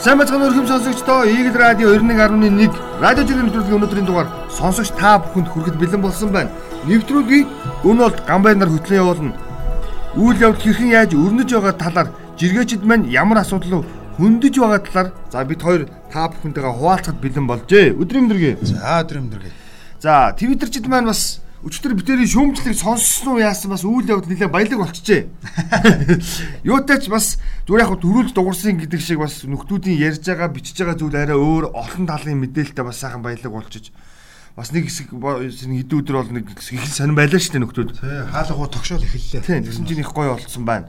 Сайн бацхан өрхөм сонсогчдоо Eagle Radio 91.1 радио жирийн нэвтрүүлгийн өнөөдрийн дугаар сонсогч та бүхэнд хүрэхэд бэлэн болсон байна. Нэвтрүүлгийг өн бол гамбайнаар хөтлөн явуулна. Үйл явдал хэрхэн яаж өрнөж байгаа талаар жиргээчд маань ямар асуудал хөндөж байгаа талаар за бид хоёр та бүхэнтэйгээ хуваалцахад бэлэн болжээ. Өдрийн мэдрэг. За өдрийн мэдрэг. За твиттерчд маань бас өчтөр битэрийн шүүмжлэг сонссон уу яасан бас үйл явдал нэлээ баялаг болчихжээ. Юутай ч бас зүгээр яг дөрүлж дуурсан гэдэг шиг бас нөхдүүдийн ярьж байгаа бичиж байгаа зүйл арай өөр олон талын мэдээлэлтэй бас сайхан баялаг болчихж бас нэг хэсэг хэдэн өдөр бол нэг их сонирн байлаа шүү дээ нөхдүүд. Тий хаалгуу тогшоол эхэллээ. Тийм тэгсэн чинь их гоё болцсон байна.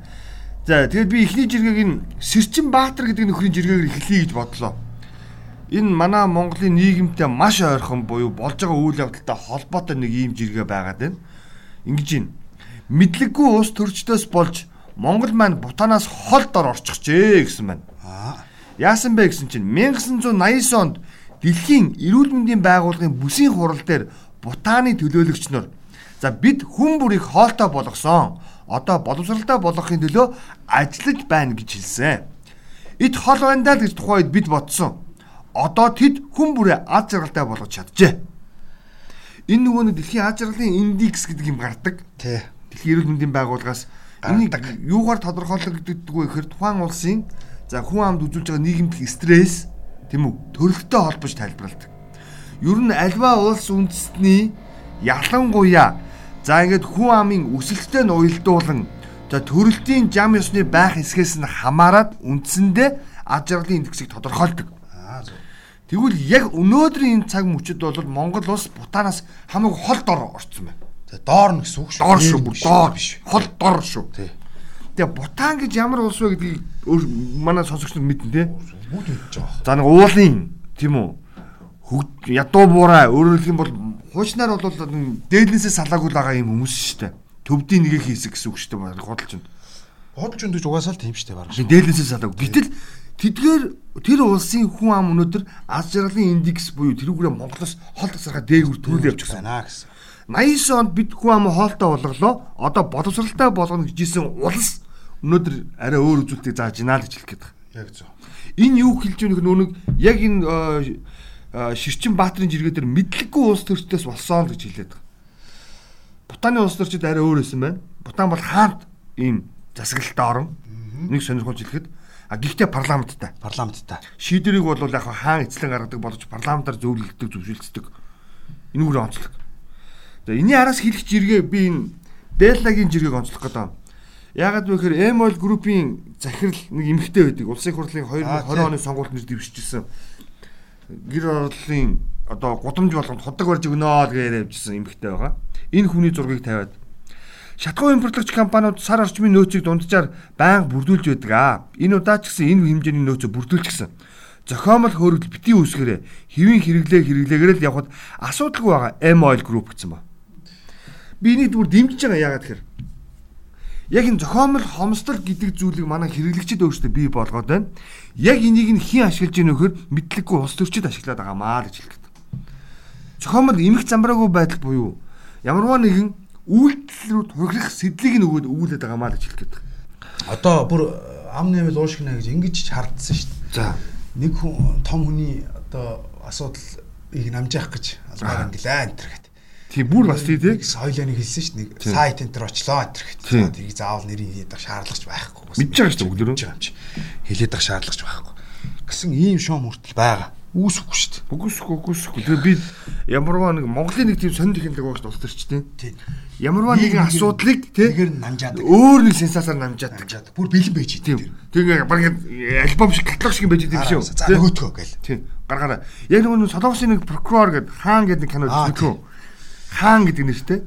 За тэгээд би эхний жиргэг нь Сэрчин Баатар гэдэг нөхрийн жиргэгээр эхлэе гэж бодлоо энэ манай Монголын нийгэмтэй маш ойрхон буюу болж байгаа үйл явдалтай холбоотой нэг ийм жиргээ байгаад байна. Ингэж юм. Мэдлэггүй ус төрчдөөс болж Монгол маань Бутанаас хол дор орчихжээ гэсэн байна. Яасан бэ гэсэн чинь 1989 онд Дэлхийн эрүүл мэндийн байгууллагын бүсийн хурал дээр Бутаны төлөөлөгч нар за бид хүн бүрийг хоолтой болгосон. Одоо боловсралтай болгохын төлөө ажиллаж байна гэж хэлсэн. Ит хол байна даа гэж тухайд бид бодсон одоо тэд хүн бүрээ аз жаргалтай болгож чаджээ. Энэ нөгөө нэг дэлхийн аз жаргалын индекс гэдэг юм гардаг. Тий. Дэлхийн эрүүл мэндийн байгууллагаас энийг юугаар тодорхойлогддггүй гэхээр тухайн улсын за хүн амд үзүүлж байгаа нийгэмдэх стресс тийм үү төрөлхтөө холбож тайлбарладаг. Ер нь альва улс үндэстний ялангуяа за ингээд хүн амын өсөлттэй нь уялдуулан за төрөлтийн зам ёсны байх хэсгээс нь хамаарат үндсэндээ аз жаргалын индексийг тодорхойлдог. Тэгвэл яг өнөөдрийн энэ цаг мөчид бол Монгол улс Бутанаас хамаагүй хол дор орцсон байна. Тэгээ доор нь гэсэн үг шүү. Доор шүү, бүр доор биш. Хол дор шүү. Тий. Тэгээ Бутан гэж ямар улс вэ гэдгийг манай сонсогчдод мэднэ те. Бүгд мэдж байгаа. За нэг уулын тийм үү? Ядуу буурай өөрөөр хэлэх юм бол хуучнаар бол дээдлээсээ салаагүй л байгаа юм хүмүүс шүү дээ. Төвдийн нэгийг хийсэг гэсэн үг шүү дээ. Худалч нь. Худалч үндэж угаасаа л тийм шүү дээ баг. Дээдлээсээ салаагүй. Гэтэл Тэдгээр тэр улсын хүн ам өнөөдөр аз жаргалын индекс буюу тэрүүгээрээ Монголоос хол тасархаа дээгүр төрөл явчихсан байна гэсэн. 89 онд бид хүн ам хоолтой болголоо. Одоо боловсралтай болгоно гэжсэн улс өнөөдөр арай өөр үзүүлэлтийг зааж гинаа л гэж хэлэх гээд байна. Яг зөв. Энэ юу хэлж өгөх нүг яг энэ Ширчин Баатрин жиргээ дээр мэдлэггүй улс төрчдөөс болсон л гэж хэлээд байгаа. Бутаны улс төрчид арай өөр байсан байна. Бутан бол хаант ийм засаглалтаа орон. Нэг сонирхолж хэлэхэд А гэхдээ парламенттай. Парламенттай. Шийдвэрийг бол яг хаан эцлэн гаргадаг боловч парламентаар зөвлөлддөг, зөвшөөрөлддөг. Энэ үгээр онцлог. За энэний араас хэлэх жиргээ би энэ Беллагийн жиргээг онцлох гэдэг. Яагаад вэ гэхээр Emol группийн захирал нэг эмэгтэй байдаг. Улсын хурлын 2020 оны сонгуульд нэр дэвшижсэн. Гэр орлын одоо гудамж болгонд худаг барьж өгнө л гэж явжсэн эмэгтэй байгаа. Энэ хүний зургийг тавиад Шатгуу импортлагч компаниуд сар орчмын нөөцийг дунджаар байнга бүрдүүлж байдаг аа. Энэ удаа ч гэсэн энэ хэмжээний нөөцөө бүрдүүлчихсэн. Зохиомол хөргөл бити үүсгэрээ хэвийн хэрэглээ хэрэглээгээр л явхад асуудалгүй байгаа M Oil Group гэсэн ба. Би энийг бүр дэмжиж байгаа яагаад тэгэхээр яг энэ зохиомол хомсдол гэдэг зүйлийг манай хэрэглэгчид өөрсдөө бий болгоод байна. Яг энийг нь хэн ашиглаж ийнө вөхөр мэдлэггүй улс төрчид ашиглаад байгаа маа гэж хэлдэг. Зохиомол эмх замбраагүй байдал буюу ямарваа нэгэн үйлдэл рүү тургих сэдлийг нь өгөөд өгүүлээд байгаа маа гэж хэлэх гээд. Одоо бүр ам нэмэл уушгина гэж ингэж хардсан шүү дээ. За нэг хүн том хүний одоо асуудлыг намжаах гэж албаар ангилаа энэ төр гэд. Тийм бүр бас тий тий соёлыг хэлсэн шүү дээ. Сайт энэ төр очлоо энэ төр гэд. Тэрийг заавал нэрийг хийдэг шаардлагач байхгүй. Мэдж байгаа шүү дээ өглөөрөө. Хэлээд байх шаардлагач байхгүй. Гэсэн ийм шоу мөртөл байгаа үүсэхгүй шүү дээ. Үгүйсэхгүй үгүйсэхгүй. Тэгээ би ямарваа нэг Монголын нэг тийм сонир технологи багш төрчтэй. Тийм. Ямарваа нэгэн асуудлыг тэгээр намжаадаг. Өөр нэг сенсацаар намжаадаг. Бүр бэлэн байж тийм. Тэгээ баг альбом шиг каталог шиг байж идэв шүү. За нөгөөтгөө гэл. Тийм. Гаргаараа. Яг нэг Солонгосын нэг прокурор гэдэг хаан гэдэг нэг кино үзсэн. Хаан гэдэг нэртэй.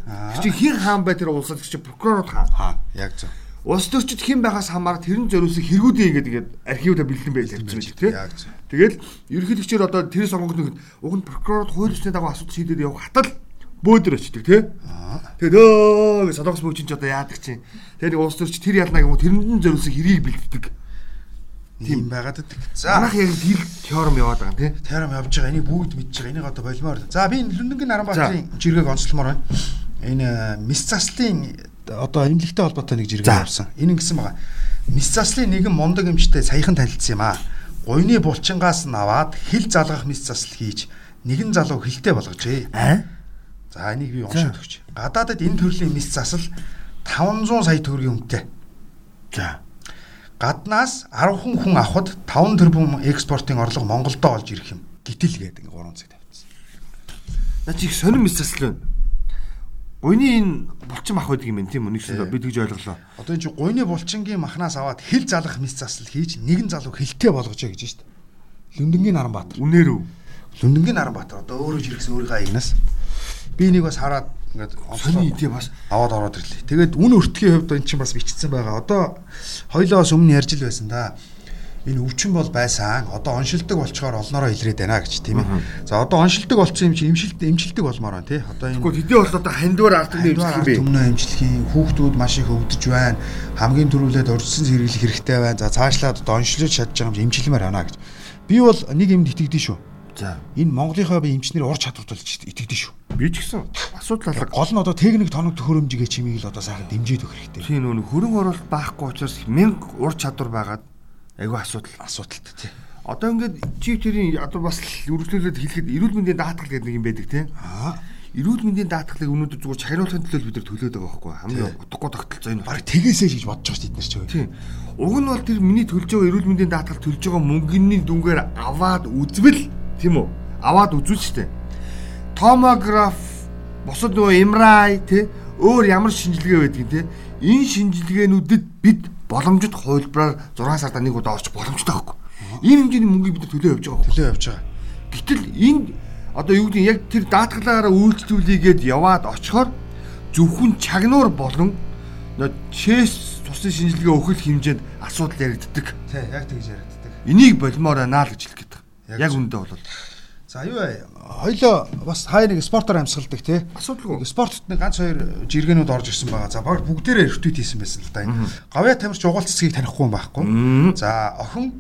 Чи хин хаан бай тэр улсад чи прокурор хаан. Хаан. Яг зөв Улс төрчид хэн байгаас хамаарат тэрэн зориулсан хэрэгүүдийн ингээд ингээд архивда бэлдэн байж ярьсан байж тээ. Тэгэл ерөнхийлөгчөөр одоо тэр сонгогдсон уг нь прокурорд хууль ёсны дагуу асуудал шийдээд явах хатал бөөдөр очдөг тий. Тэгээд өө гэж солонгос мөчинч одоо яадаг чинь. Тэгээд улс төрч тэр ялнаа юм тэрэнд зориулсан хэрийг бэлддэг. Тийм байгаад байдаг. За манайх яг дийл теорем яваад байгаа тий. Теорем явж байгаа. Энийг бүгд мэдж байгаа. Энийг одоо болимоор. За би Лүндэнгийн Наранбаатарын жиргэг онцлмоор байна. Энэ мис заслын одоо имлэгтэй холбоотой нэг жиргээ явуулсан. Энэ ингэсэн байгаа. Мис заслын нэгэн мундаг эмчтэй саяхан танилцсан юм аа. гуйны булчингаас нь аваад хил залгах мэс засал хийж нэгэн залуу хилтэй болгожээ. Аа? За энийг би уншаад өгч. Гадаадад энэ төрлийн мэс засал 500 сая төгрөгийн үнэтэй. За. Гаднаас 10 хүн хүн авахд 5 тэрбум экспортын орлого Монголдо олж ирэх юм. Гítэл гэдэг ингээ 3 цаг тавьчихсан. Наа чи их сонир мэс засал байна. Гуйны энэ булчин мах байдаг юм байна тийм үү? Нэг шиг би тэгж ойлголоо. Одоо энэ чи гуйны булчингийн махнаас аваад хил залгах мэс засал хийж нэгэн залуу хилтэй болгожээ гэж байна шүү дээ. Лүндэнгийн Наранбаатар. Үнээр үү? Лүндэнгийн Наранбаатар одоо өөрөө жиргсэн өөрийнхөө аягнаас би нэг бас хараад ингээд Сони тий бас аваад ороод ирлээ. Тэгээд үн өртгийн хувьд эн чинь бас бичсэн байгаа. Одоо хоёлоос өмнө ярьж л байсан да. Энэ өвчин бол байсан. Одоо оншилдог болчоор олноороо илрээд байна гэж тийм ээ. За одоо оншилдог болцсон юм чи имшилт имчилдэг болмоор байна тий. Одоо энэ Гэхдээ хэдий бол одоо хандвар ард түмний имжлэх юм бэ? Түмнээ имжлэхийн хүүхдүүд маш их өвдөж байна. Хамгийн түрүүлээд урьдчилан сэргийлэх хэрэгтэй байна. За цаашлаад одоо оншилж чадж байгаа юм имжлэмээр байна гэж. Би бол нэг юмд итгэдэж шүү. За. Энэ Монголынхаа би эмчнэр ур чадварт болж итгэдэж шүү. Би ч гэсэн асуудал алга. Гол нь одоо техник тоног төхөөрөмжигээ чимийг л одоо сайхан дэмжиж өгөх хэрэгтэй. Тийм нөө хөрөнгө оруулалт байхгүй учраас мянга ур чадвар байгаад айгүй асуудал. Асуудалтай тий. Одоо ингээд чи тэрийн одоо бас үргэлжлүүлээд хэлэхэд эрүүл мэндийн даатгал гэдэг нэг юм байдаг тийм. Аа. Эрүүл мэндийн даатгалыг өнөөдөр зүгээр чагнуулахын төлөө бид нар төлөөд байгаа байхгүй хамгийн утгагүй тогтолцоо энэ. Бараг тэгээсэй гэж бодож байгаа шүү дээ эдгээр ч. Тийм. Уг нь бол тэр миний төлж байгаа эрүүл мэндийн даатгал төлж байгаа мөнгөний дүнгээр аваад үзвэл тийм үү? Аваад үзвэл штэ. Томограф босод нөгөө MRI тий өөр ямар шинжилгээ байдгийг тий энэ шинжилгээнүүдэд бид боломжит хувилбараар 6 сарда нэг удаа орчих боломжтой байхгүй. Ийм хэмжээний мөнгөийг бид төлөө явж байгаа. Төлөө явж байгаа. Гэтэл энэ одоо юу гэдэг яг тэр даатгалаараа үйлчлүүлээгээд яваад очихоор зөвхөн чагнуур болон чэс цусны шинжилгээ өгөх хэмжээнд асуудал яригддаг. Тий, яг тэгж яригддаг. Энийг болмоор байна л гэж хэлэх гээд байгаа. Яг үндэ бол За юу вэ? Хоёлоо бас хай нэг спортоор амьсгалдаг тий. асуудалгүй. Спортод нэг ганц хоёр жиргэнүүд орж ирсэн байгаа. За баг бүгдээрээ эртүүд хийсэн байсан л да. Гавья тамирч угаал цэцгийг танихгүй юм байхгүй. За охин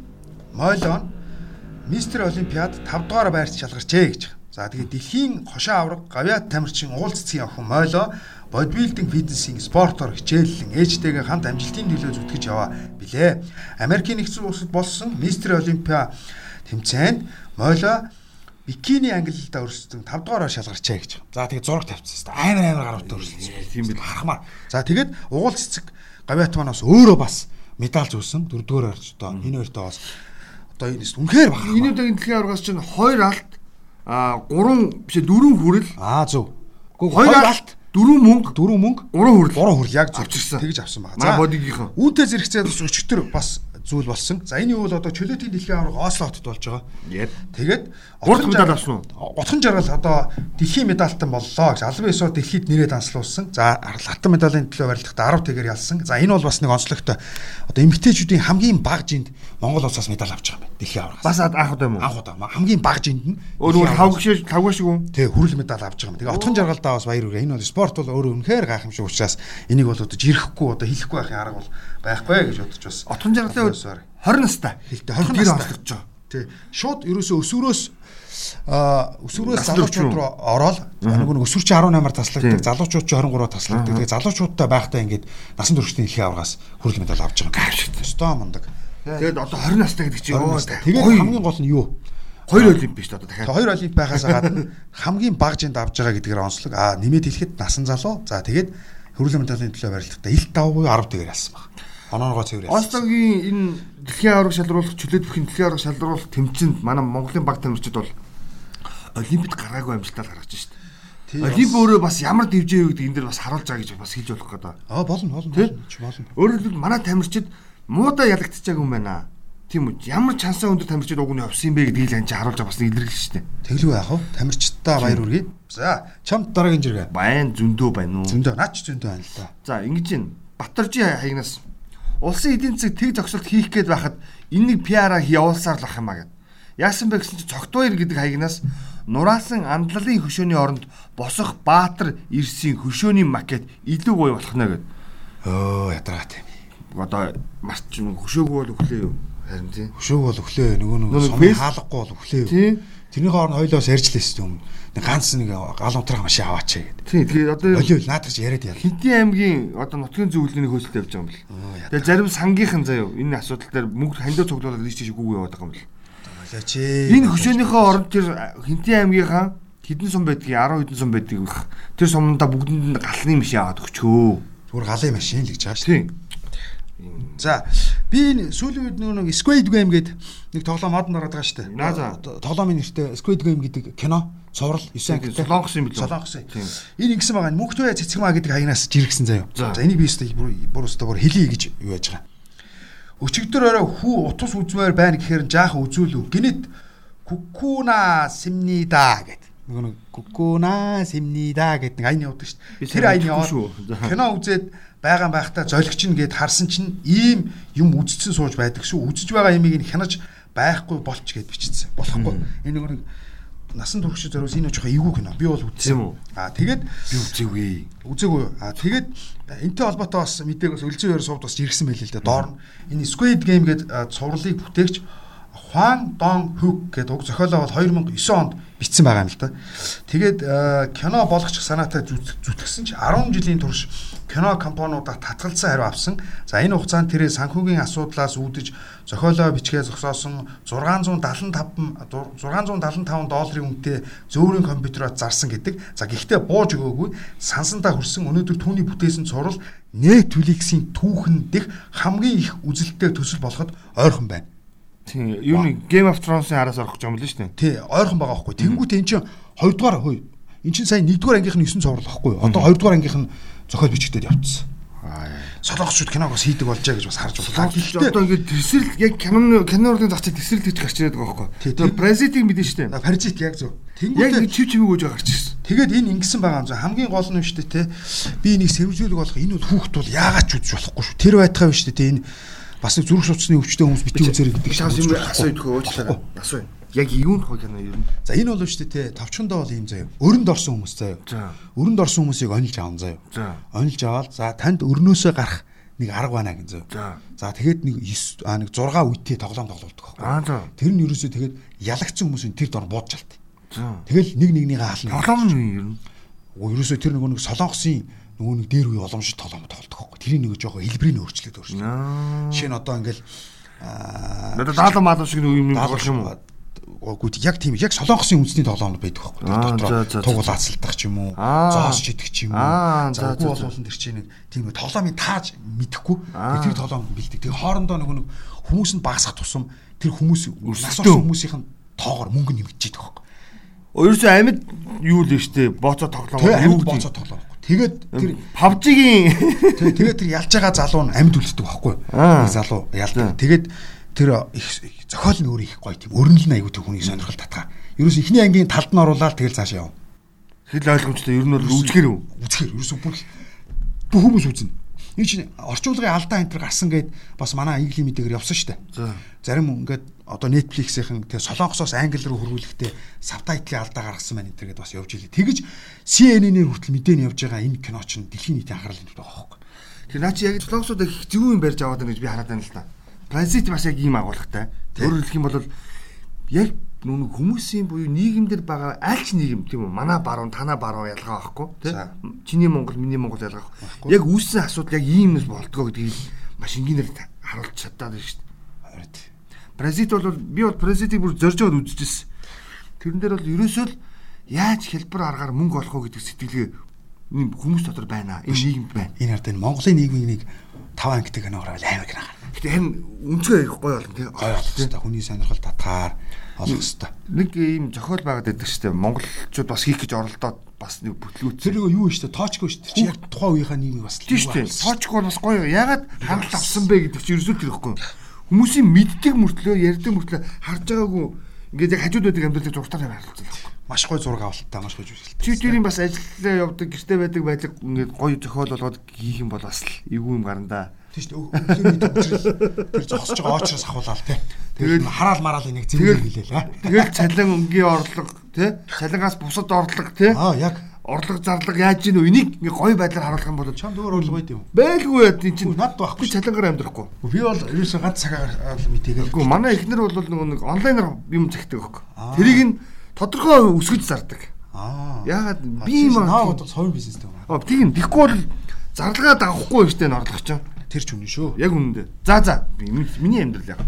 Мойлон Мистер Олимпиад 5 дугаар байрт шалгарчээ гэж. За тэгээд дэлхийн хошоо авраг гавья тамирчин угаал цэцгийн охин Мойло бодибилдинг фитнесийн спортоор хичээллэн ээжтэйгээ хамт амжилтын төлөө зүтгэж яваа билээ. Америкийн нэгдсэн улсад болсон Мистер Олимпиа тэмцээнд Мойло бикини ангиллалтаа өрсөлдөн 5 дугаараар шалгарчаа гэж. За тэгээд зураг тавьчихсан. Амар амар гаруудаа өрсөлдсөн. Тийм бил. Харахмаар. За тэгээд угуул цэцэг гавьяат манаас өөрөө бас медаль зөөсөн. Дөрөвдүгээр орж одоо энэ хоёртоо бас одоо энэ үнэхээр баг. Энэ удаагийн дэлхийн аваргаас чинь 2 алт а 3 биш 4 хүрэл Аа зөв. Гэхдээ 2 алт 4 мөнгө дөрөв мөнгө 3 хүрэл. гурван хүрэл яг зөв. Тэгж авсан байгаа. Маа бодигийнхан. үүнтэй зэрэгцээд бас өчтөр бас зүйл болсон. За энэ юу бол одоо чөлөөтийн дэлхийн аварга Осло хотод болж байгаа. Тэгээд Гурван отхон медаль жар- авсан уу? Отхон жаргал одоо дэлхийн медальтан боллоо гэж. Албан ёсоор дэлхийд нэрээ данслуулсан. За хатан медалийн төлөө барилдахдаа 10 тэгээр ялсан. За энэ бол бас нэг онцлогтой. Одоо эмэгтэйчүүдийн хамгийн бага жинд Монгол улсаас медаль авч байгаа юм байна. Дэлхийн аваргаас. Бас анх удаа юм уу? анх удаа хамгийн бага жинд нь Өөр өөр дэлхийн хав гişээ тавга шиг үү? Тэг хүрэл медаль авч байгаа юм. Тэгээ отхон жаргалдаа бас баяр хүрээ. Энэ бол спорт бол өөрөө үнэхээр гайхамшиг учраас энийг бол одоо жирэхгүй одоо хэлэхгүй байхын арга бол байхгүй гэж бодож бас. Отхон жаргалын Sorry. 20 настай. Хэлтэй 20 20 настай. онцлогдож байгаа. Тий. Шууд ерөөсөө өсвөрөөс өсвөрөөс залуучууд юу? руу ороод нөгөө нэг өсвөр чи 18-аар таслагддаг, залуучууд чи 23-аар таслагддаг. Тэгээ залуучуудтай байхдаа ингээд насан туршийн дэлхийн аваргаас хүрэл медаль авч байгаа. Гайхшигт. Өстой мундаг. Тэгээд одоо 20 настай гэдэг чинь 20 ёо настай. Тэгээ гоё. хамгийн гол нь юу? Хоёр олимп биш одоо дахиад. Хоёр олимп байхаас гадна хамгийн бага жинд авж байгаа гэдгээр онцлог. Аа нэмээд хэлэхэд насан залуу. За тэгээд хүрэл медалийн төлөө барилдахдаа ил 5 буюу 10 тэгээр ялсан баг. Оноогоо цэвэр ялсан. Ослогийн энэ дэлхийн аварга шалруулах чөлөөт бүхний дэлхийн аварга шалруулах тэмцээнд манай Монголын баг тамирчид бол олимпиад гараагүй амжилтаар гаргаж шít. Олимп өөрөө бас ямар дэвжээ юу гэдэг энэ дэр бас харуулж байгаа гэж бас хэлж болох гэдэг. Аа болно болно. Өөрөөр хэлбэл манай тамирчид муудаа ялагдчихаг юм байна. Тийм үү? Ямар чансаа өндөр тамирчид уг нь явсан юм бэ гэдгийг л анчаа харуулж байгаа бас илэрхийлж шít. Тэглүү яах вэ? Тамирчдаа баяр хүргэе. За, чамд дараагийн жиргээ. Байн зөндөө байна уу? Зөндөө наач зөндөө байна л да. За ингэж юм. Батаржи хаягнаас улсын эдийн засаг тэг зогсолт хийх гээд байхад энэ нэг PR-а явуулсаар л ах юм а гэд. Яасан бэ гэсэн чинь цогтбаяр гэдэг хаягнаас нураасан андлалын хөшөөний оронд босох Баатар Ирсийн хөшөөний макет илүү гоё болох нэ гэд. Өө ядраа тийм. Одоо маш ч хөшөөгөө бол өглөө юу? Харин тийм. Хөшөөг бол өглөө нөгөө Нөгөө хаалгагүй бол өглөө. Тийм. Тэрний хооронд хоёлоос ярьжлээсэн юм. Нэг ганц нэг гал унтрах машин аваач гэдэг. Тийм. Тэгээд одоо Олиол наадах яриад яа. Хинтийн аймгийн одоо нутгийн зөвлөлийн хөөцөлд явж байгаа юм бэл. Тэгээд зарим сангийнхан заяа энэ асуудал дээр мөнгө хандив цуглуулаад ийч тийш үгүй яваад байгаа юм бэл. Энэ хөшөөнийхөө оронд тэр Хинтэн аймгийнхаа хэдэн сум байдгийг 10 хэдэн сум байдгийг их тэр сумнда бүгдэнд галны машин аваад өгчөө. Зүгээр галын машин л гэж байгаа шүү. Тийм. За би сүүлийн үед нэг Squid Game гэдэг нэг тоглоом мод нараад байгаа шүү дээ. Наа за. Тоглоомын нэртэй Squid Game гэдэг кино цуврал 9 ангитай. Солонгос юм билүү? Солонгос. Энэ ингэсэн байгаа. Мөнхтөө цэцгмаа гэдэг хаягнаас жиргсэн заяа. За. Энийг би өстой бүр өстой бүр хэлий гэж юу яаж байгаа. Өчигдөр орой хүү утас үзмээр байна гэхээр жаахан үзүүлв. Гинэт кукуна симнида гэдэг. Нөгөө нэг кукуна симнида гэдэг нэг айн явдаг шүү дээ. Тэр айн яваад кино үзээд байгаа байхдаа золигч нь гэд харсан чинь ийм юм үзсэн сууж байдаг шүү. Үзэж байгаа юмыг нь хянаж байхгүй болч гэд бичсэн. Болохгүй. Энэ нөгөө нэг насан туршид зориус энэ жоохон эвгүй кино. Би бол үзсэн. үү? Аа тэгээд Би үзээгүй. үзээгүй. Аа тэгээд энтэй холбоотой бас мэдээг бас өлзөө ярь сувд бас ирсэн байл л да. Доор нь энэ Squid Game гэдэг а, цувралыг бүтээгч Хуан Дон Хук гэдэг уг зохиолоо бол 2009 онд бичсэн байгаа юм л да. Тэгээд а, кино болгочих санаатай зүт- зүтгэсэн чи 10 жилийн турш кино компаниудаа татгалзсан хариу авсан. За энэ хугацаанд тэрээ санхүүгийн асуудлаас үүдэж зохиолоо бичгээ зогсоосон 675 675 долларын үнэтэй зөөрийн компьютероо зарсан гэдэг. За гэхдээ бууж өгөөгүй сансандаа хүрсэн өнөөдөр түүний бүтээсэн цуврал Netflix-ийн түүхэн дэх хамгийн их үзэлттэй төсөл болоход ойрхон байна. Тийм. Юу нэг Game of Thrones-ын араас орох гэж юм л шүү дээ. Тий, ойрхон байгаа байхгүй. Тэнгүүтээ эн чинь 2 дугаар хөөе. Эн чинь сая 1 дугаар ангийнх нь 9 цуврал байхгүй. Одоо 2 дугаар ангийнх нь зохиол бичигдээд явцсан. Солонгосчууд киног бас хийдэг болжээ гэж бас харж байна. Солонгосч одоо ингээд тэрсэл яг киноны киноны зах зээл тэрсэл гэж гарч ирээд байгаа байхгүй. Тэгээ Бразилийг мэдэн шүү дээ. Паразит яг зөв. Яг Тэнгүүтээ нэг чив чивэг өгж гарч ирсэн. Тэгээд энэ ингэсэн байгаа юм зөв хамгийн гол нь шүү дээ те. Би энийг сэрвжүүлэг болох энэ бол хүүхд бол яагаад ч үзэж болохгүй шүү. Тэр байтгаа биш дээ те энэ бас нэг зүрх судасны өвчтөе хүмүүс бити үзэрэй гэдэг Шаас юм үзэж асуу болохгүй. идэх уучлаарай. Асуу. Яг юунд хоо кино юу? За энэ бол шүү дээ те. Товчхондоо бол ийм заяа. Өрөнд орсон хүмүүс заяа. За. Өрөнд орсон хүмүүсийг онилж аав заяа. За. Онилж аваад за танд өрнөөсөө гарах нэг арга байна гин заяа. За. Тэгээд нэг 9 а нэг 6 үетэй тоглоом тоглолдог байхгүй. Тэр нь ерөөсөө тэгээд ялагдсан хүмүүсийн тэр дор буудж алт. Тэгэл нэг нэгнийгээ хаална. Тоглоом нь юу юм? Оо ерөөсөө тэр нөгөө нэг солонгосын нөгөө нэг дээр үе боломжит тоглоом тоглодог байхгүй. Тэрийг нэг жоохон хэлбэрийг нь өөрчлөөд өөрчлөө. Жишээ нь одоо ингээл аа Надад даалга маалга шиг нэг юм болох юм уу? Гүт яг тийм яг солонгосын үндэсний тоглоомд байдаг байхгүй. Дотор за, за, тугуул за. ацалдах ч юм уу, Аа. зоос чидэх ч юм уу. Аа, За үгүй болон тэр чинь нэг тийм тоглоомын тааж мэдэхгүй. Аа. Тэр тоглоом бэлдэг. Тэр хоорондоо нөгөө нэг хүмүүс нь багасгах тусам тэр хүмүүс нас Өрсөлдөөн. орсон хүмүүсийн тоогоор мөнгө нэмэгдэж идэх байхгүй. Ерөөсөө амьд юу л нь штэ боцоо тоглоом. Тэгээ юу гэдэг? бооцоо тоглоом. Тэгээд тэр PUBG-гийн Тэгээ тэгээд тэр ялж байгаа залуу нь амьд үлддэг байхгүй. Нэг залуу ялдаг. Тэгээд тэр их зохиол нь өөрөө их гоё тийм. Өрнөл нь аягүй тэр хүний сонирхол татгаа. Ерөөс ихний ангийн талд нь оруулаад тэгэл цаашаа яв. хэл ойлгомжтой ер нь бол үүсгэр үү? Үзэхэр ерөөсөө бүр л- бүх хүмүүс үзнэ. Энэ чинь орчуулгын алдаа энэ төр гарсан гэд бас манай англи мэдээгээр явсан. За. Зарим ингээд одоо Netflix-ийн тэгээ солонгосоос англи руу хөрвүүлэхдээ сабтайтлын алдаа гаргасан байна энэ төр гэд бас явж илээ. Тэгэж CNN-ээр хүртэл мэдээ нь явж байгаа энэ кино чинь дэлхийн нийтийн анхаарлын төвтэй байгаа хөөхгүй. Тэр наа чи яг солонгосууд их зөв юм барьж аваад байна гэж би хараад байна л да. Бразил бас яг ийм агуулгатай. Өөрөөр хэлэх юм бол яг нүг хүмүүсийн буюу нийгэмдэр байгаа аль ч нийгэм тийм үү манай баруун танаа баруун ялгаа байхгүй тий За. чиний монгол миний монгол ялгаа байхгүй яг үүссэн асуудал яг ийм нэс болдгоо гэдгийг маш энгийнээр харуулж байна шүү дээ Харин. Бразил бол би бол Бразилийг бүр зорж аваад үзчихсэн тэрэн дээр бол ерөөсөө л яаж хэлбэр аргаар мөнгө олох уу гэдэг сэтгэлгээ хүмүүс дотор байна энэ нийгэмд байна Энэ ард энэ Монголын нийгмийн нэг 5 ангитай киногоор амар гарна. Гэтэ харин үнцгой гоё болно тий. Гой болох хэрэгтэй. Хүний сонирхол татгаар олох хэрэгтэй. Нэг ийм зохиол байгаад байдаг шүү дээ. Монголчууд бас хийх гэж оролдоод бас нэг бүтлгүүц. Тэр юу шүү дээ? Тоочгүй шүү дээ. Чи яг тухайн үеийнхаа нийгмийг бас тийм шүү дээ. Тоочк бол бас гоё. Ягаад хангалт авсан бэ гэдэг чи ерөөсөө тэр ихгүй. Хүмүүсийн мэддэг мөртлөө ярьдаг мөртлөө харж байгаагүй ингээд яг хажууд байдаг амьдралыг зургатаар харилцсан байхгүй. маш гой зураг авалттай, маш гой жүжиглэлтэй. Чи тэрийн бас ажиллаа явдаг гэрте байдаг байлаг ингээд гоё зохиол болгоод хийх юм бол бас л эвгүй юм гарна да. Дээ. Өвлийн төвчрөл тэр зогсож байгаа очроос ахуулаад тий. Тэгээд хараал мараал энийг зэрэг хэлээ л аа. Тэгэл цалин өнгийн орлого тий цалингаас бусад орлого тий Аа яг орлого зарлага яаж ийн ингээ гоё байдлаар харуулах юм бол чамд өөр орлого байд юм. байлгүй яа тийм чинь Над байхгүй. цалингаар амьдрахгүй. Би бол ерөөсөө ганц цагаар мэдээгээл. Үгүй манай эхнэр бол нэг онлайнаар юм захидаг. Аа. Тэрийг нь тодорхой өсгөж зардаг. Аа. Яагаад би юм аа. бол совын бизнестэй юм. Аа тийм тэгэхгүй бол зарлагаа давахгүй штэ н орлого чинь. Тэр ч үнэн шүү. Яг үнэндээ. За за миний амьдрал яг.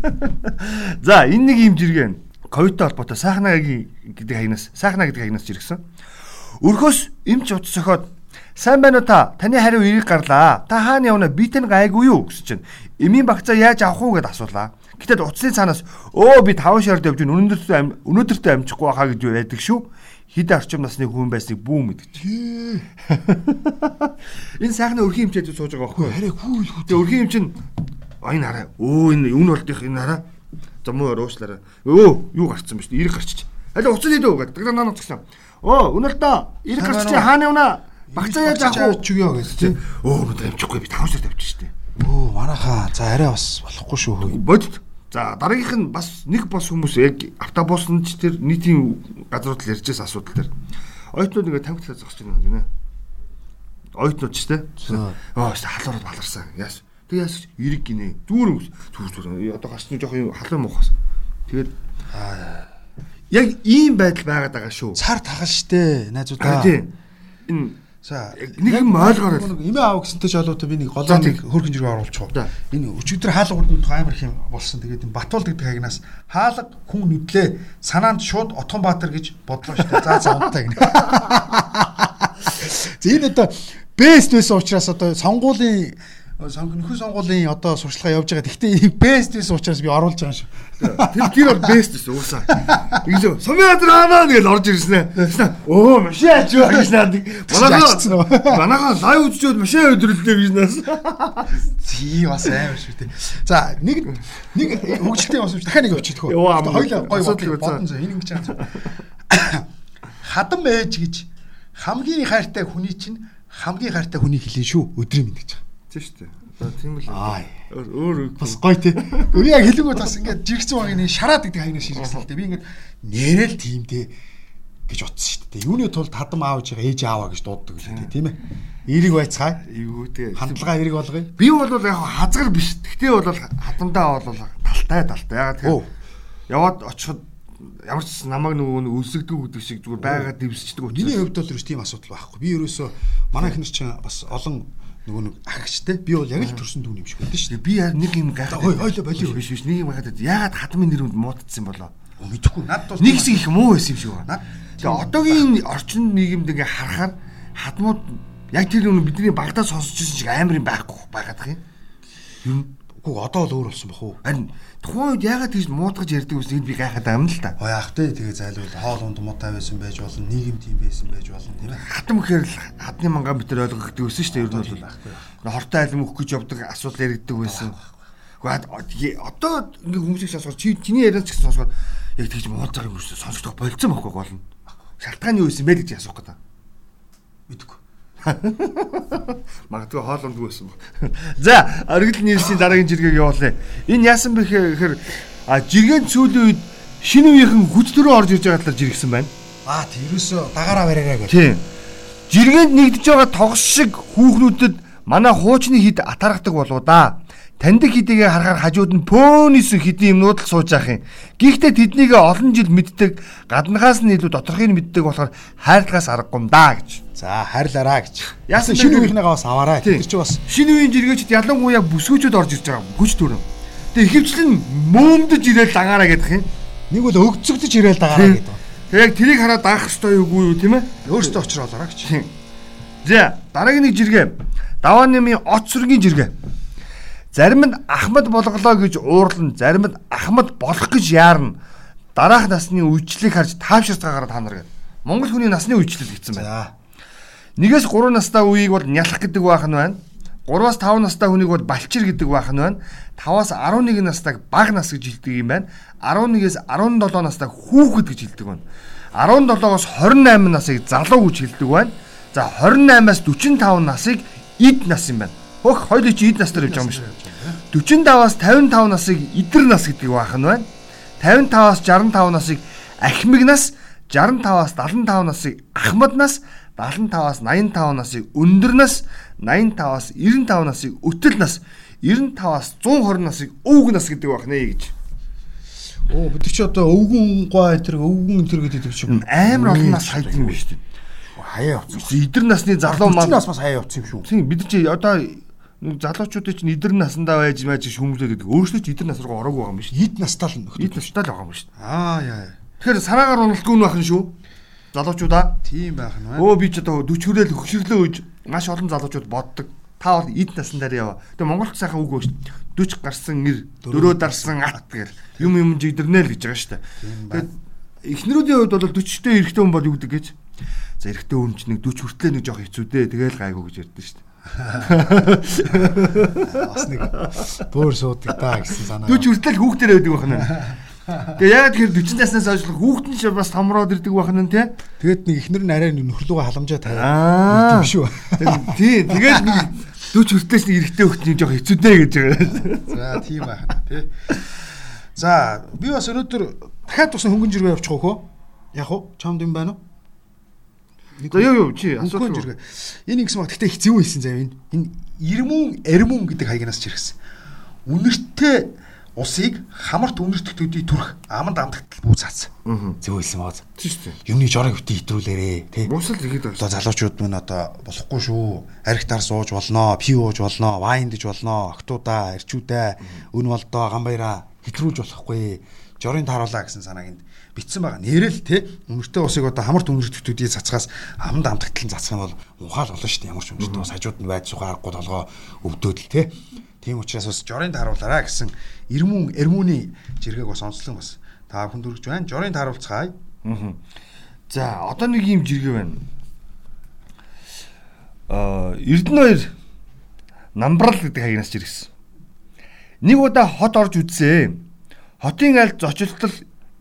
За энэ нэг юм жиргэн ковидтой холбоотой сайхнагийн гэдэг хаягнаас сайхна гэдэг хаягнаас жиргсэн. Өрхөөс эмч утас сохоод сайн байна уу та? Таны хариу эрийг гарлаа. Та хаана явна? Би тань гайгүй юу гэсэн чинь. Эмийн багцаа яаж авах уу гэд асуулаа. Гэтэл утасны цаанаас өө би 5 шард явж өнөөдөртөө өнөөдөртөө амжихгүй байхаа гэж байдаг шүү. Хид орчим насны хүн байсныг бүү мэдгэж. Энэ сайхны өрхийн эмчээд сууж байгаа байхгүй? Хараа хүү хүү. Тэгээ өрхийн эмч нь энэ хараа. Өө энэ үн болдих энэ хараа. За муу уушлаараа. Өө юу гарцсан бэ шүү дээ. Ирэг гарчиж. Аль уцаа дээд үү гэдэг. Дагнаа нууцсан. Өө өнөр та ирэг гарчиж хаана явна? Багцаа яаж авах ч өгөө гэсэн. Өө өнөдөр амжихгүй би 5 сард авчих штэ. Өө манайхаа за арай бас болохгүй шүү. Бодит. За дараагийнх нь бас нэг бос хүмүүс яг автобуснд ч тэр нийтийн газрууд л ярьжээс асуудал тэр. Ойтнууд ингээ тамхи зогсож байна гинэ. Ойтнууд ч тэ. Аа халуурд баларсан. Яас. Тэг яас эрэг гинэ. Дүүр зүр зүр. Одоо гарчны жоох юм халуун муухас. Тэгээд яг ийм байдал байгаад байгаа шүү. Цар тахал штэ найзуудаа. Тийм. Энэ За нэг юм ойлгоорой. Эмээ аав гэсэнтэй ч олоо би нэг голоо нэг хөргөн жиргээ оруулчих. Энэ өчигдөр хаалга урд амар их юм болсон. Тэгээд энэ Батуул гэдэг хагнаас хаалга хүн нүдлээ санаанд шууд Отгонбаатар гэж бодлоо штэ. За за унтаа гинэ. За энэ одоо бест байсан учраас одоо сонгуулийн нөхөн сонгуулийн одоо сурчлагаа явж байгаа. Гэхдээ бест байсан учраас би оруулж байгаа шүү. Тэр тэр бол бест гэсэн уусаа. Иглээ. Сумяадар хаана гэж орж ирсэн ээ. Өө машин ачаа гэж наад. Манайхаа манайхаа лайв үзчихвэл машин өдрөлдөө гэж наас. Зии бас аим шүү дээ. За нэг нэг хөгжилтэй бас дахиад нэг өчөдөх үү. Хоёул гоё бодсон зөө. Энэ ингэж байгаа. Хадам ээж гэж хамгийн хайртай хүний чинь хамгийн хайртай хүний хэлэн шүү. Өдрийн мэд гэж шүү дээ. Одоо тийм л өөр бас гоё тий. Яг хэлэнгүү бас ингээд жиргсэн баг нэг шараад гэдэг хаягнаас ширгсэн л дээ. Би ингээд нэрэл тийм дээ гэж утсан шүү дээ. Юуны тулд хадам аавж байгаа ээж ааваа гэж дууддаг л тийм ээ. Эерэг байцгаа. Эйгүү дээ. Хандлагаа эерэг болгоё. Би бол яг хазгар биш. Гэхдээ бол хадамдаа бол талтай талтай. Ягаад тэгэхээр яваад очиход ямар ч намайг нөгөө өлсөгдөг гэдэг шиг зүгээр байгаад дэвсчдэг учраас. Миний хувьд бол тийм асуудал байхгүй. Би ерөөсөө манай ихнэр чинь бас олон нөгөө нэг агчтай би бол яг л төрсөн дүүн юм шиг байдаг шүү дээ. Би нэг юм гайхаад хойлоо болио биш биш нэг юм гайхаад яагаад хадмын нэрүнд муудсан болоо. Мэдхгүй. Над бол нэг хэсэг их муу байсан юм шиг байна. Тэгээ одоогийн орчин нийгэмд ингээ харахаар хадмууд яг тэр нүг бидний багтаа сонсч ирсэн шиг амар юм байхгүй байгаад их юм. Үгүй одоо л өөр болсон бах уу? Харин тухайн үед яагаад тэгж муудгаж ярьдаг вэ гэдгийг би гайхаад юм л та. Оо яах вэ? Тэгээ зайлуул хоол унд муутай байсан байж болно, нийгэм тийм байсан байж болно тийм ээ. Хатам гэхээр л хадны мангаа битэр ойлгохдаг байсан шүү дээ ер нь бол. Хортой айлм өгөх гэж явдаг асуудал яригддаг байсан. Гэхдээ одоо ингээ хүмүүсийг сонсохоор чи чиний яриач гэсэн сонсохоор яг тэгж муулзаар өрсө сонсогдох болцсон байхгүй болно. Шалтгаан юу байсан бэ гэж асуух гэдэг. Мэдгүй. Магадгүй хоол ундгүй байсан баг. За, оргил нийслэлийн дараагийн жиргэг явуулъя. Энэ яасан бэ гэхээр а жиргэн сүүлийн үед шинэ үеийнхэн хүч төрөө орж ирж байгаа талаар жиргсэн байна. Аа, тэрөөсөө дагараа бариараа гэх. Тийм. Жиргэнд нэгдэж байгаа тогс шиг хүүхнүүдэд манай хуучны хід атаргадаг болоо да. Таньдаг хідийгээ харахаар хажууд нь пөөнисэн хідийн юмнууд л сууж ах юм. Гэхдээ тэднийг олон жил мэддэг, гаднахаас нь илүү доторхыг мэддэг болохоор хайрлагаас аргагүй юм да гэж. За хайрлаараа гэж. Яасан шинэ үеийнхнийгаа бас аваарай. Тэр чи бас шинэ үеийн жиргээчд ялангуяа бүсгүүчүүд орж ирж байгаа. Хүч төрөө. Тэгээ ихэвчлэн мөөмдөж ирээл дагаараа гэдэг юм. Нэг бол өгцөгдөж ирээл дагаараа гэдэг. Тэгээ яг тэрийг хараад даах ёстой юугүй юу тийм ээ? Өөртөө очроолоорой гэж. За дараагийн нэг жиргээ. Даваа нэмийн от сүргийн жиргээ. Зарим нь Ахмад болголоо гэж уурлан, зарим нь Ахмад болох гэж яарна. Дараах насны үечлийг харж таавширцгаа гараад ханар гэдэг. Монгол хүний насны үечлэл гэсэн байна. Нэгээс 3 настай үеийг бол нялх гэдэг байх нь байна. 3-аас 5 настай хүнийг бол балчир гэдэг байх нь байна. 5-аас 11 настайг баг нас гэж хэлдэг юм байна. 11-ээс 17 настай хүүхэд гэж хэлдэг байна. 17-оос 28 насыг залуу гэж хэлдэг байна. За 28-аас 45 насыг эд нас юм байна. Хөх хоёул чи эд настар явж байгаа юм шүү. 45-аас 55 насыг идэр нас гэдэг байх нь байна. 55-аас 65 насыг ахмиг нас, 65-аас 75 насыг ахмад нас, 75-аас 85 насыг өндөр нас, 85-аас 95 насыг өтөл нас, 95-аас 120 насыг өвг нас гэдэг байх нэ гэж. Оо бид чи одоо өвгөн гоо энэ төр өвгөн энэ төр гэдэг чинь амар олон нас хайд юм байна шүү дээ. Хаяа явцсан. Идэр насны залуу маань бас хаяа явцсан юм шүү. Тийм бид чи одоо залуучуудын чинь идэр насандаа байж байж шүмжлээ гэдэг. Өөрсдөө ч идэр нас руу ороогүй байгаа юм биш. Ид настаа л нөхдөд. Ид настай л байгаа юм биш. Аа яа. Тэгэхээр санаагаар уналтгүй нь бахан шүү. Залуучуудаа. Тийм байх нь байна. Өө би ч одоо 40 хүрээл хөшөрлөө үж маш олон залуучууд боддог. Та бол ид насандаар ява. Тэгээ Монголд сайхан үг шүү. 40 гарсан нэр, дөрөө дарсан ат гэр юм юм жигдэрнэ л гэж байгаа шүү дээ. Тэгээд эхнэрүүдийн хувьд бол 40-тэй эрэгтэй хүн бол юу гэдэг гэж. За эрэгтэй хүн чинь нэг 40 хүртлээ нэг жоох хэцүү дээ. Тэгээл гайгүй гэж ярьдэн шүү дээ. Бас нэг бөөр суудаг та гэсэн санаа. 40 хүртэл хүүхдэр байдаг байна. Тэгээ яг тэр 40 наснаас хойш хүүхэд нь ч бас томроод ирдэг байна тий. Тэгэд нэг ихнэр нь арай нөхрөлгөө халамжаа тавиад шүү. Тий, тэгээд нэг 40 хүртээс нэг эрэгтэй хүүхэд нэг жоох хэцүү дээ гэж байгаа. За тийм байх тий. За би бас өнөөдөр дахиад тусан хөнгөн жиргээ явуучих хөө. Яг уу чамд юм байна уу? Юу юу чи асууж жиргээ. Энэ ингэсэн баг гэхдээ их зөв хэлсэн зав энэ. Энэ ирмүн эрмүн гэдэг хаягнаас ч ирсэн. Үнэртэй усыг хамарт үнэртгтүүдийн төрх аманд амдагтал бүү цаац. Аа. Зөв хэлсэн бааз. Тийм шүү дээ. Юмны жорог бити итрүүлээрээ тий. Мусал ихэд Одоо байна. залуучууд мань одоо болохгүй шүү. Архитар сууж болно, пи ууж болно, вайн дэж болно, октоудаа, эрчүүдээ, өн болдоо, гамбайраа хэтрүүлж болохгүй. Жорын тааруулаа гэсэн санааг энд битсэн байгаа. Нэрэл те өмнөртэй усыг одоо хамарт өмнөртөдүүдийн цацгаас амд амдагтлан цацх нь бол ухаал болно шүү дээ. Ямар ч үнэтэй бас хажууд нь байж сухаарахгүй толгоо өвдөөд л те. Тийм учраас бас жорын тааруулаараа гэсэн эрмүн эрмүний жиргэг бас онцлон бас та бүхэн дүрж байна. Жорын тааруулцгаая. Аа. За одоо нэг юм жиргээ байна. Аа Эрдэнэ 2 намбрал гэдэг хаягнаас жиргсэн. Нэг удаа хот орж үзээ. Хотын аль зочилтол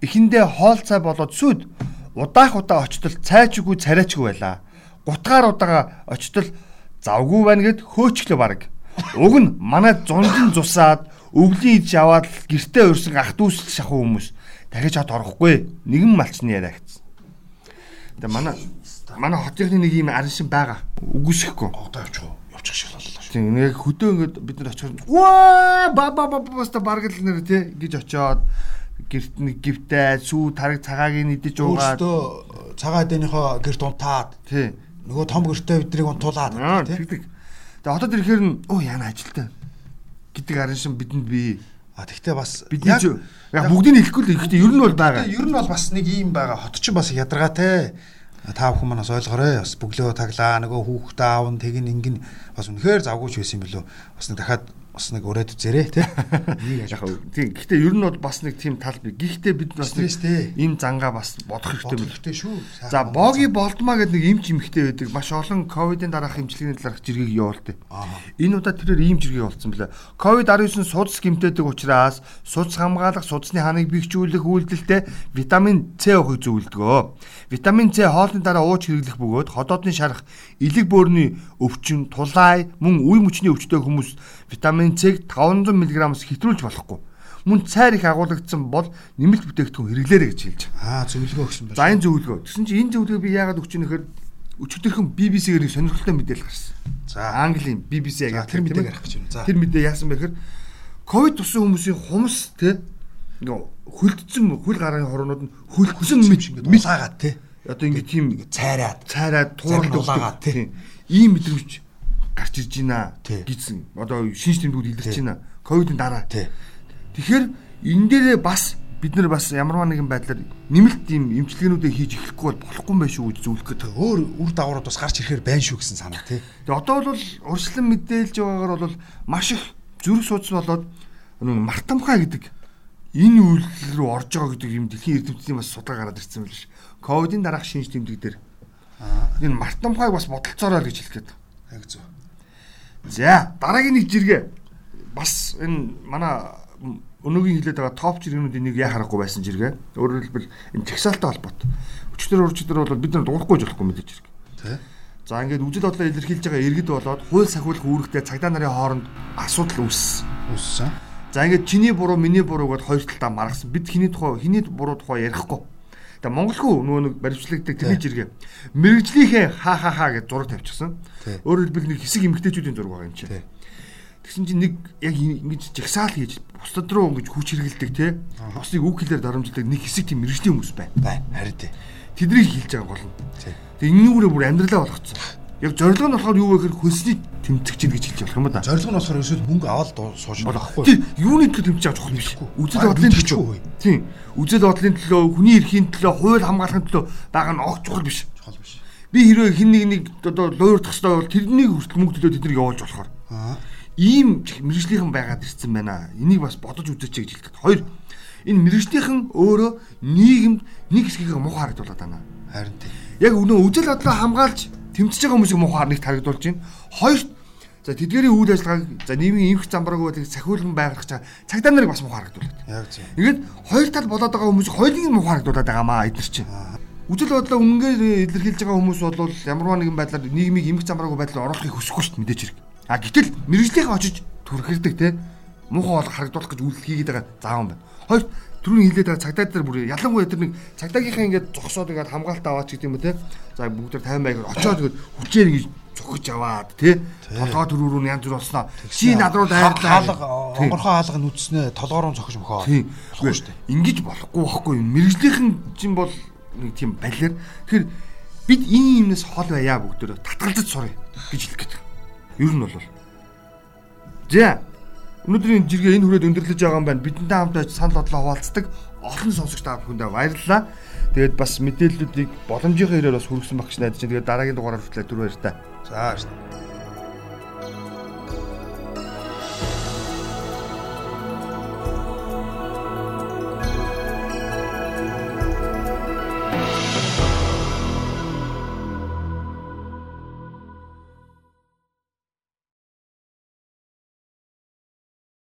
эхэндээ хоол цай болоод сүд удаах удаа очтол цайчгүй царайчгүй байла. Гутгаар удаага очтол завгүй байна гэд хөөчлөө баг. Уг нь манай зунжин зусаад өвлийн иж яваад л гэртээ өрсөн ах дүүсэл шахуу хүмүүс дахиж хот орохгүй. Нэгэн малчны яриа гэсэн. Тэгээ манай манай хотынхны нэг юм арын шин байгаа. Үгүйсэхгүй. Одоо явчих уу? Явчих шиг боллоо. Тийм нэг хөдөө ингээд бид нар очиход ваа ба ба ба баста бараг л нэр тий гэж очоод гэрт нэг гівтэй сүү тараг цагаагийн идэж уугаад Өөртөө цагаан дээнийхөө гэрт унтаад тий нөгөө том гэртээ биднийг унтуулаад аа тий. Тэгээ хотод ирэхээр нь оо яана ажилтаа гэдэг арын шин бидэнд бий. А тэгтээ бас Бидний ч яг бүгдийг нь хэлэхгүй л гэхдээ ер нь бол байгаа. Ер нь бол бас нэг юм байгаа. Хот чинь бас ядаргаатай. Та бүхэн манаас ойлгоорой. Бас бөглөө таглаа нөгөө хүүхдээ аав нь тэгин ингэн бас үнэхээр завгүйч байсан юм билүү. Бас нэг дахиад бас нэг өрөөд үзээрэй тий. Яг тийм гэхдээ ер нь бол бас нэг тийм тал бий. Гэхдээ бид бас ийм зангаа бас бодох хэрэгтэй мэл. Бодохтой шүү. За боги болдмаа гэдэг нэг эмч эмхтэй байдаг. Маш олон ковидын дараах эмчилгээний талаарх жиргэг явуулдаг. Энэ удаа тэрээр ийм жиргээ болсон блэ. Ковид 19 судас гэмтээдэг учраас судас хамгаалах, судасны ханыг бэхжүүлэх үйлдэлтэй витамин С уух зөвлөдгөө. Витамин С хоолны дараа ууж хэрэглэх бөгөөд ходоодны шарах, элэг бөөрийн өвчин, тулай, мөн үе мөчний өвчтэй хүмүүс витамин С-г 500 мг-с хэтрүүлж болохгүй. Мөн цайр их агуулгдсан бол нэмэлт бүтээгдэхүүн хэрэглээрэй гэж хэлж байгаа. Аа зөвлөгөө өгсөн байна. За энэ зөвлөгөө. Тэгсэн чинь энэ зөвлөгөө би яагаад өгч нэхэр өчигдөрхөн BBC-гээр нэг сонирхолтой мэдээлэл гарсан. За Английн BBC яг тэр мэдээг гаргах гэж байна. За. Тэр мэдээ яасан бэ гэхээр ковид тусан хүмүүсийн хумс те хөлдсөн хөл гарын хорнууд нь хөлдсөн мэд ингээд улаагаад тий. одоо ингээ тийм Цайраад. цайраад тууралдаг улаагаад, тий. тийм. ийм мэдрэмж гарч ирж байна гэсэн одоо шинж тэмдгүүд илэрч байна ковидын дараа тэгэхээр энэ дээрээ бас бид нар бас ямарваа нэгэн байдлаар нэмэлт ийм эмчилгээнүүдээ хийж эхлэхгүй бол болохгүй юм байна шүү гэж зөвлөх гэдэг. Өөр үр дагаврууд бас гарч ирэхээр байна шүү гэсэн санаа тий. Тэгээ одоо бол урьдчилан мэдээлж байгаагаар бол маш их зүрх судас болоод нэг мартамхай гэдэг энэ үйлдэл рүү орж байгаа гэдэг юм дэлхийн эрдэмтдийн бас судалгаа гараад ирсэн байл ш. Ковидын дараах шинж тэмдэг дээр энэ мартамхайг бас бодолцоорой гэж хэлэх гээд. Яг зөв. За дараагийн нэг жиргээ бас энэ манай өнөөгийн хилээд байгаа топ жиргэнүүдийн нэг яа харахгүй байсан жиргээ. Өөрөөр хэлбэл энэ чагсаалтай холбоотой. Өчтөр урчдэр бол бид нар дуурахгүй ч болохгүй мэдээж жиргээ. Тий. За ингээд үжил бодлоо илэрхийлж байгаа иргэд болоод хууль сахиулах үүрэгтэй цагдаа нарын хооронд асуудал үүссэн. Үссэн. За ингээд чиний буруу миний буруу гэдээ хоёр талдаа маргасан. Бид хиний тухай хиний буруу тухай ярихгүй. Тэгээ монголгүй нөгөө нэг баримтлагдаг тэрний жиргээ. Мэргэжлийнхээ ха ха ха гэж зураг тавьчихсан. Өөрөөр хэлбэл нэг хэсэг эмгтээчүүдийн зураг байгаа юм чи. Тэгсэн чинь нэг яг ингэж жагсаал хийж бусдад руу ингэж хүч хэрэгэлдэг те. Бусдыг үг хэлээр дарамжилдаг нэг хэсэг тийм мэрэгжлийн хүмүүс байна. Бай. Харин тий. Тэднийг хэлж байгаа гол нь. Тэгээ энүүгээрээ бүр амьдралаа болгоцсон. Яг зорилго нь болохоор юу вэ гэхээр хөлсний тэмцэгч гэж хэлж болох юм да. Зорилго нь болохоор ерөөсөө мөнгө аваад сууж болохгүй. Тийм, юуны төлөө тэмцэж авч болох юм биш. Үзэл бодлын төлөө. Тийм. Үзэл бодлын төлөө, хүний эрхийн төлөө, хууль хамгаалахын төлөө байгаа нь огт чухал биш. Чухал биш. Би хэрвээ хин нэг нэг одоо луурдах хэрэгтэй бол тэрнийг хүртэл мөнгө төлөө тэднийг явуулж болохоор. Аа. Ийм мэрэгжлийнхэн байгаад ирсэн байна. Энийг бас бодож үзээч гэж хэлдэг. Хоёр энэ мэрэгжлийнхэн өөрөө нийгэмд нэг хэсгийг муухай харагдуулаад байна. Харин тийм. Яг өнөө үжил бодлоо хамгаалж тэмцэж байгаа хүмүүсийг муухай нэг тарагдуулж байна. Хоёрт за тэдгэрийн үйл ажиллагааг за нийгмийн эмх замбараагүй байдаг сахиулан байгуулах чаа цагдаа нарыг бас муухай харагдуулаад. Яг зөв. Ингээд хоёр тал болоод байгаа хүмүүс хоёулыг муухай харагдуулаад байгаа маа эдгэр чинь. Үжил бодлоо үнгээр илэрхийлж байгаа хүмүүс бол ямарваа нэгэн байдлаар нийгмийг эмх замбараагүй байдлаар оруулахыг хүсэхгүй шүү дээ мэдээж хэрэг. А гэтэл мэрэгжлийнхэн очиж түрхэрдэг те муухай бол харагдуулах гэж үйлдэл хийгээд байгаа зааван байна. Хоёр түрүүний хилээд байгаа цагдаа дээр бүр ялангуяа тэр нэг цагдаагийнхаа ингээд зогсоод ингээд хамгаалт аваач гэдэг юм уу те. За бүгд тайван байгаад очоод тэгээд хүчээр ингэж цохиж аваад тий. Толгой төрөө рүү янз бүр болсноо. Чи над руу дайрлаа онгорхоо хаалга толгой руу цохиж мөхөө дээ. Ингэж болохгүй байхгүй. Юм мэрэгжлийнхэн чинь бол нэг тийм балер тэгэхээр бид энэ юмнаас хол байя бүгдөө татгалзаж сурыг гэж хэлэх гээд. Ер нь бол. За Өнөөдрийн жиргээ энэ хүрээд өндөрлөж байгаа юм байна. Бидэнтэй хамт байж санал бодлоо хуваалцдаг олон сонсогч та бүхэндээ баярлалаа. Тэгээд бас мэдээллүүдийг боломжийнхаа хэрээр бас хүргэсэн багч найдаж. Тэгээд дараагийн дугаараар хүртэл түр баяр та. За.